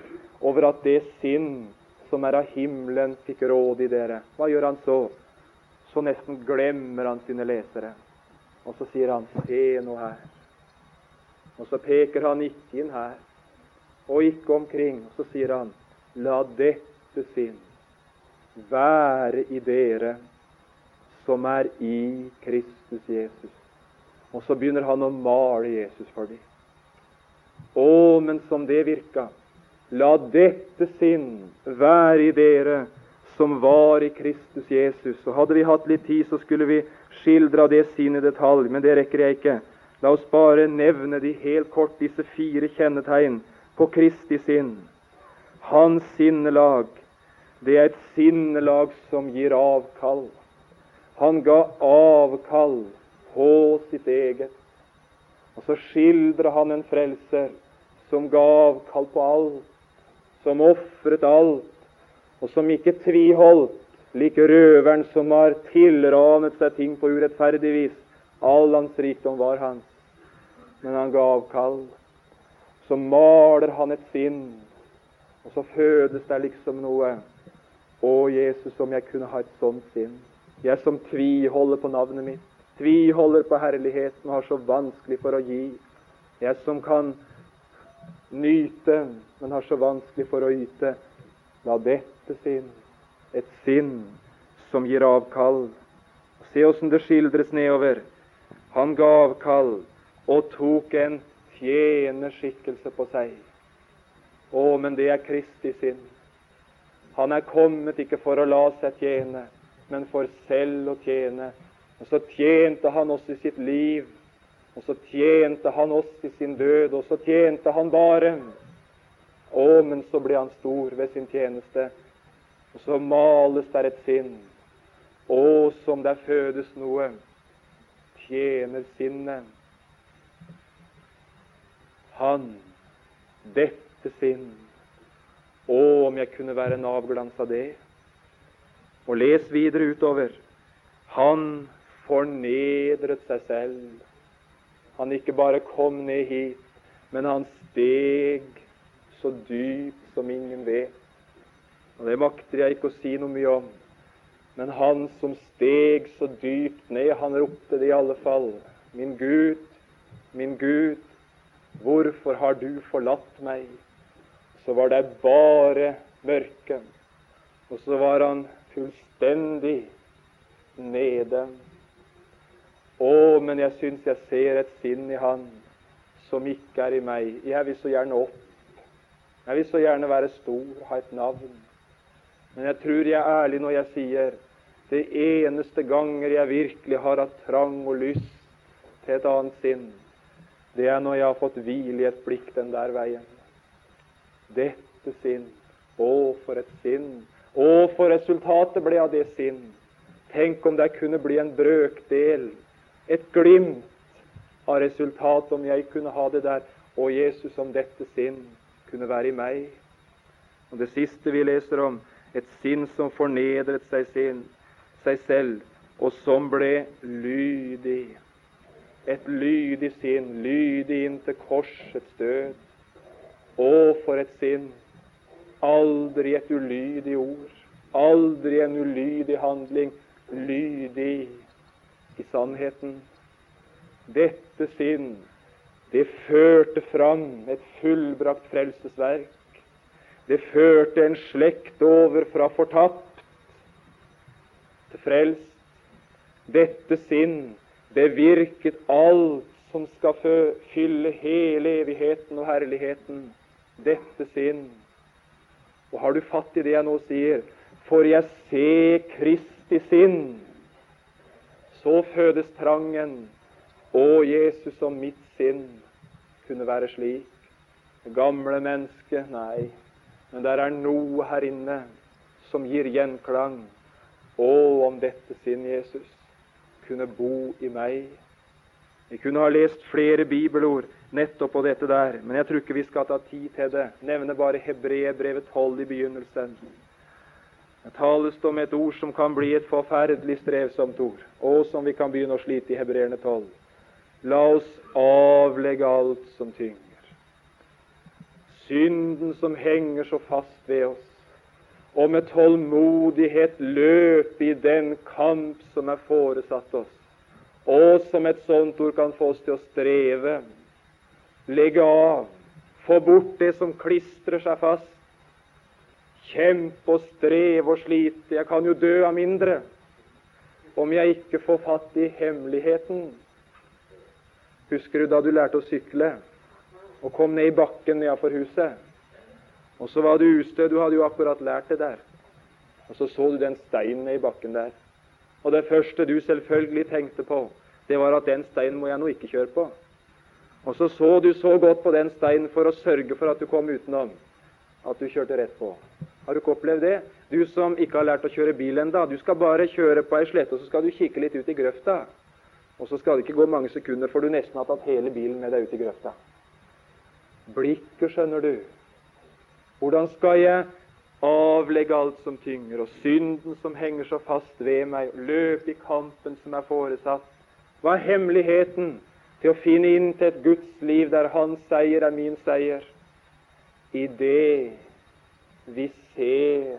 over at det sinn som er av himmelen, fikk råd i dere. Hva gjør han så? Så nesten glemmer han sine lesere. Og så sier han Se nå her. Og så peker han ikke inn her, og ikke omkring. Og så sier han La dette sinn være i dere som er i Kristus Jesus. Og så begynner han å male Jesus for dem. Å, men som det virka. La dette sinn være i dere som var i Kristus Jesus. Og Hadde vi hatt litt tid, så skulle vi skildra det sine detalj, men det rekker jeg ikke. La oss bare nevne de helt kort, disse fire kjennetegn på Kristi sinn. Hans sinnelag, det er et sinnelag som gir avkall. Han ga avkall på sitt eget. Og så skildrer han en frelser som ga avkall på alt, som ofret alt, og som ikke tviholdt, like røveren som har tilranet seg ting på urettferdig vis. All hans rikdom var hans, men han ga avkall. Så maler han et sinn, og så fødes det liksom noe. Å, Jesus, om jeg kunne ha et sånt sinn. Jeg som tviholder på navnet mitt tviholder på herligheten og har så vanskelig for å gi. Jeg som kan nyte, men har så vanskelig for å yte. La dette sinn, et sinn som gir avkall. Se åssen det skildres nedover. Han ga avkall og tok en tjenerskikkelse på seg. Å, men det er Kristi sinn. Han er kommet ikke for å la seg tjene, men for selv å tjene og så tjente han oss i sitt liv, og så tjente han oss i sin død, og så tjente han bare. Å, men så ble han stor ved sin tjeneste, og så males der et sinn. Å, som der fødes noe, tjener sinnet. Han, dette sinn. Å, om jeg kunne være en avglans av det. Og les videre utover. Han fornedret seg selv. Han ikke bare kom ned hit, men han steg så dypt som ingen vet. Og Det makter jeg ikke å si noe mye om. Men han som steg så dypt ned, han ropte det i alle fall. Min Gud, min Gud, hvorfor har du forlatt meg? Så var det bare mørke. Og så var han fullstendig nede. Å, men jeg syns jeg ser et sinn i Han som ikke er i meg. Jeg vil så gjerne opp. Jeg vil så gjerne være stor, ha et navn. Men jeg tror jeg er ærlig når jeg sier det eneste ganger jeg virkelig har hatt trang og lyst til et annet sinn, det er når jeg har fått hvile i et blikk den der veien. Dette sinn. Å, for et sinn. Å, for resultatet ble av det sinn. Tenk om det kunne bli en brøkdel et glimt av resultatet om jeg kunne ha det der. Og Jesus, om dette sinn kunne være i meg. Og det siste vi leser om, et sinn som fornedret seg, sin, seg selv og som ble lydig. Et lydig sinn, lydig inn til korsets død. Å, for et sinn! Aldri et ulydig ord, aldri en ulydig handling. Lydig i sannheten. Dette sinn, det førte fram et fullbrakt frelsesverk. Det førte en slekt over fra fortapt til frelst. Dette sinn bevirket alt som skal fylle hele evigheten og herligheten. Dette sinn. Og har du fatt i det jeg nå sier? For jeg se Kristi sinn. Så fødes trangen. Å, Jesus, om mitt sinn kunne være slik. Det gamle mennesket, nei. Men der er noe her inne som gir gjenklang. Å, om dette sinn, Jesus, kunne bo i meg. Vi kunne ha lest flere bibelord nettopp på dette der, men jeg tror ikke vi skal ta tid til det. Nevne bare Hebreerbrevet 12 i begynnelsen. Det tales om et ord som kan bli et forferdelig strevsomt ord, og som vi kan begynne å slite i Hebreerne 12. La oss avlegge alt som tynger. Synden som henger så fast ved oss, og med tålmodighet løpe i den kamp som er foresatt oss og som et sånt ord kan få oss til å streve, legge av, få bort det som klistrer seg fast. Kjempe og streve og slite. Jeg kan jo dø av mindre om jeg ikke får fatt i hemmeligheten. Husker du da du lærte å sykle og kom ned i bakken nedenfor huset? Og så var du ustø. Du hadde jo akkurat lært det der. Og så så du den steinen i bakken der. Og det første du selvfølgelig tenkte på, det var at den steinen må jeg nå ikke kjøre på. Og så så du så godt på den steinen for å sørge for at du kom utenom. At du kjørte rett på. Har du ikke opplevd det? Du som ikke har lært å kjøre bil enda, du skal bare kjøre på ei slette, og så skal du kikke litt ut i grøfta. Og så skal det ikke gå mange sekunder før du nesten har tatt hele bilen med deg ut i grøfta. Blikket, skjønner du. Hvordan skal jeg avlegge alt som tynger, og synden som henger så fast ved meg, og løpe i kampen som er foresatt? Hva er hemmeligheten til å finne inn til et Guds liv der hans seier er min seier? I det vi ser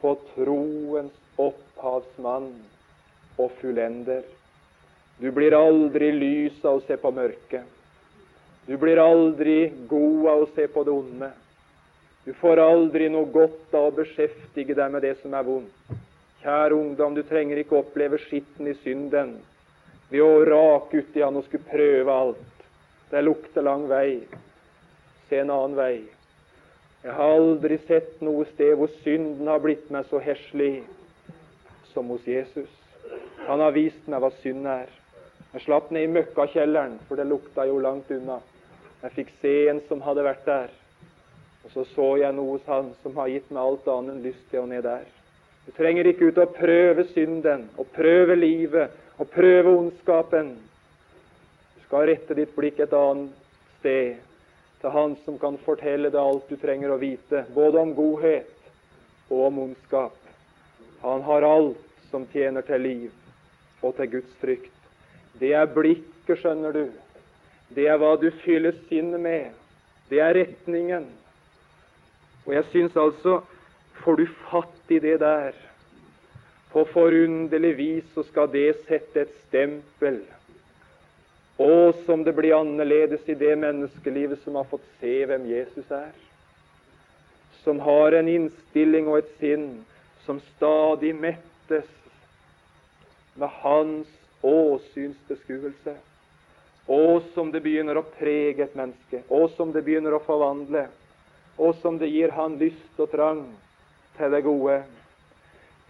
på troens opphavsmann og fullender. Du blir aldri lys av å se på mørket. Du blir aldri god av å se på det onde. Du får aldri noe godt av å beskjeftige deg med det som er vondt. Kjære ungdom, du trenger ikke oppleve skitten i synden ved å rake uti han og skulle prøve alt. Det lukter lang vei. Se en annen vei. Jeg har aldri sett noe sted hvor synden har blitt meg så heslig som hos Jesus. Han har vist meg hva synd er. Jeg slapp ned i møkkakjelleren, for det lukta jo langt unna. Jeg fikk se en som hadde vært der. Og så så jeg noe hos han som har gitt meg alt annet enn lyst til å ned der. Du trenger ikke ut og prøve synden og prøve livet og prøve ondskapen. Du skal rette ditt blikk et annet sted, til Han som kan fortelle deg alt du trenger å vite, både om godhet og om ondskap. Han har alt som tjener til liv og til Guds frykt. Det er blikket, skjønner du. Det er hva du fyller sinnet med. Det er retningen. Og jeg syns altså Får du fatt i det der, på forunderlig vis så skal det sette et stempel. Og som det blir annerledes i det menneskelivet som har fått se hvem Jesus er. Som har en innstilling og et sinn som stadig mettes med hans åsynsbeskuelse. Og som det begynner å prege et menneske, og som det begynner å forvandle, og som det gir han lyst og trang til det gode.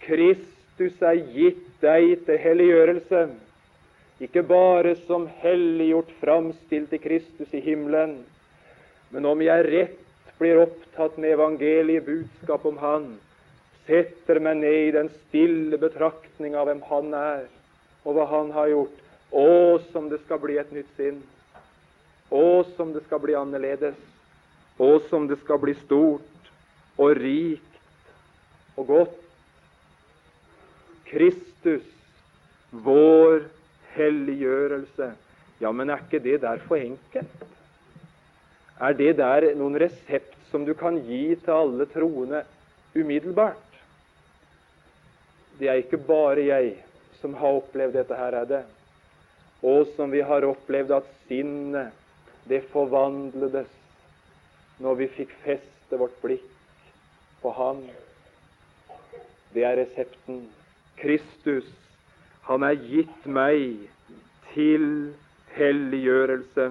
Kristus er gitt deg til helliggjørelse, ikke bare som helliggjort framstilt i Kristus i himmelen, men om jeg rett blir opptatt med evangeliet budskap om Han, setter meg ned i den stille betraktning av hvem Han er, og hva Han har gjort. Å, som det skal bli et nytt sinn. Å, som det skal bli annerledes. Å, som det skal bli stort og rikt og godt. Kristus Vår helliggjørelse. Ja, men er ikke det der for enkelt? Er det der noen resept som du kan gi til alle troende umiddelbart? Det er ikke bare jeg som har opplevd dette her, er det. Og som vi har opplevd at sinnet, det forvandledes når vi fikk feste vårt blikk på Han. Det er resepten. Kristus, han er gitt meg til helliggjørelse.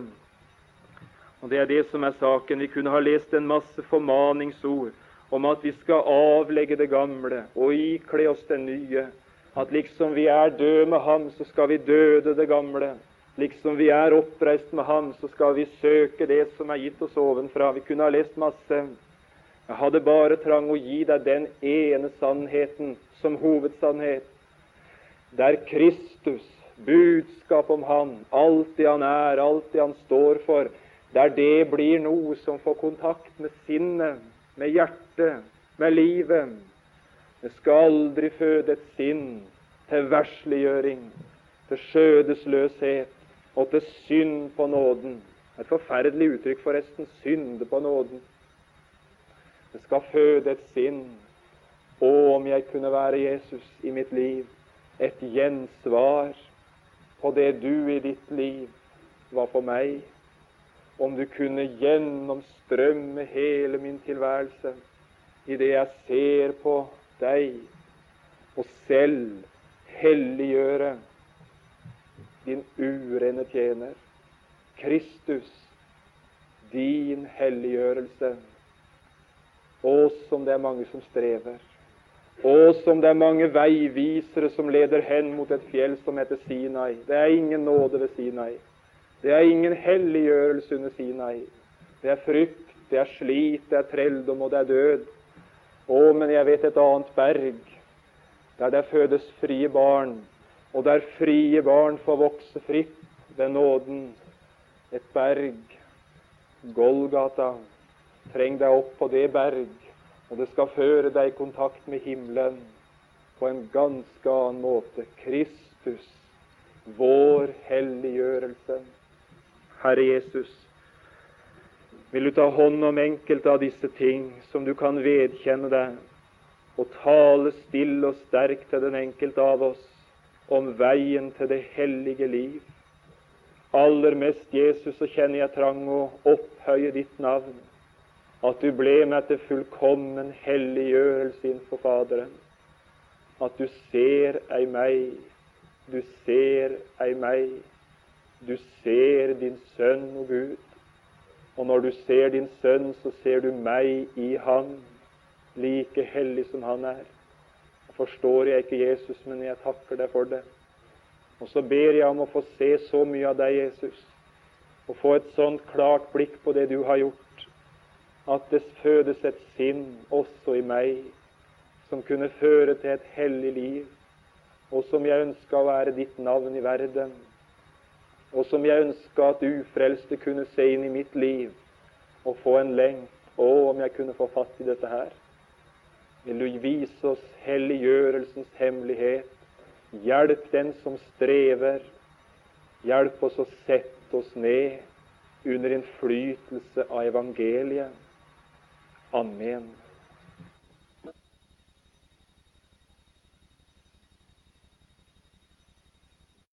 Og Det er det som er saken. Vi kunne ha lest en masse formaningsord om at vi skal avlegge det gamle og ikle oss det nye. At liksom vi er døde med Ham, så skal vi døde det gamle. Liksom vi er oppreist med Ham, så skal vi søke det som er gitt oss ovenfra. Vi kunne ha lest masse. Jeg hadde bare trang å gi deg den ene sannheten som hovedsannhet. Der Kristus, budskap om Han, alt det Han er, alt det Han står for, der det blir noe som får kontakt med sinnet, med hjertet, med livet. Det skal aldri føde et sinn til versliggjøring, til skjødesløshet og til synd på nåden. Et forferdelig uttrykk, forresten. Synde på nåden. Det skal føde et sinn. Å, om jeg kunne være Jesus i mitt liv. Et gjensvar på det du i ditt liv var for meg. Om du kunne gjennomstrømme hele min tilværelse i det jeg ser på deg, og selv helliggjøre din urene tjener. Kristus, din helliggjørelse. Å, som det er mange som strever. Å, som det er mange veivisere som leder hen mot et fjell som heter Sinai. Det er ingen nåde ved Sinai. Det er ingen helliggjørelse under Sinai. Det er frykt, det er slit, det er trelldom, og det er død. Å, men jeg vet et annet berg, der det fødes frie barn, og der frie barn får vokse fritt ved nåden. Et berg, Golgata. Treng deg opp på det berg, og det skal føre deg i kontakt med himmelen på en ganske annen måte. Kristus, vår helliggjørelse. Herre Jesus, vil du ta hånd om enkelte av disse ting som du kan vedkjenne deg, og tale stille og sterkt til den enkelte av oss om veien til det hellige liv. Aller mest, Jesus, så kjenner jeg trang å opphøye ditt navn, at du ble meg til fullkommen helliggjørelse innenfor Faderen. At du ser ei meg, du ser ei meg du ser din sønn og Gud. Og når du ser din sønn, så ser du meg i han, like hellig som han er. Jeg forstår jeg ikke Jesus, men jeg takker deg for det. Og så ber jeg om å få se så mye av deg, Jesus, og få et sånt klart blikk på det du har gjort, at det fødes et sinn også i meg som kunne føre til et hellig liv, og som jeg ønska å være ditt navn i verden og som jeg ønska at ufrelste kunne se inn i mitt liv og få en lengt Å, om jeg kunne få fatt i dette her. Vil du vise oss helliggjørelsens hemmelighet? Hjelp den som strever. Hjelp oss å sette oss ned under innflytelse av evangeliet. Amen.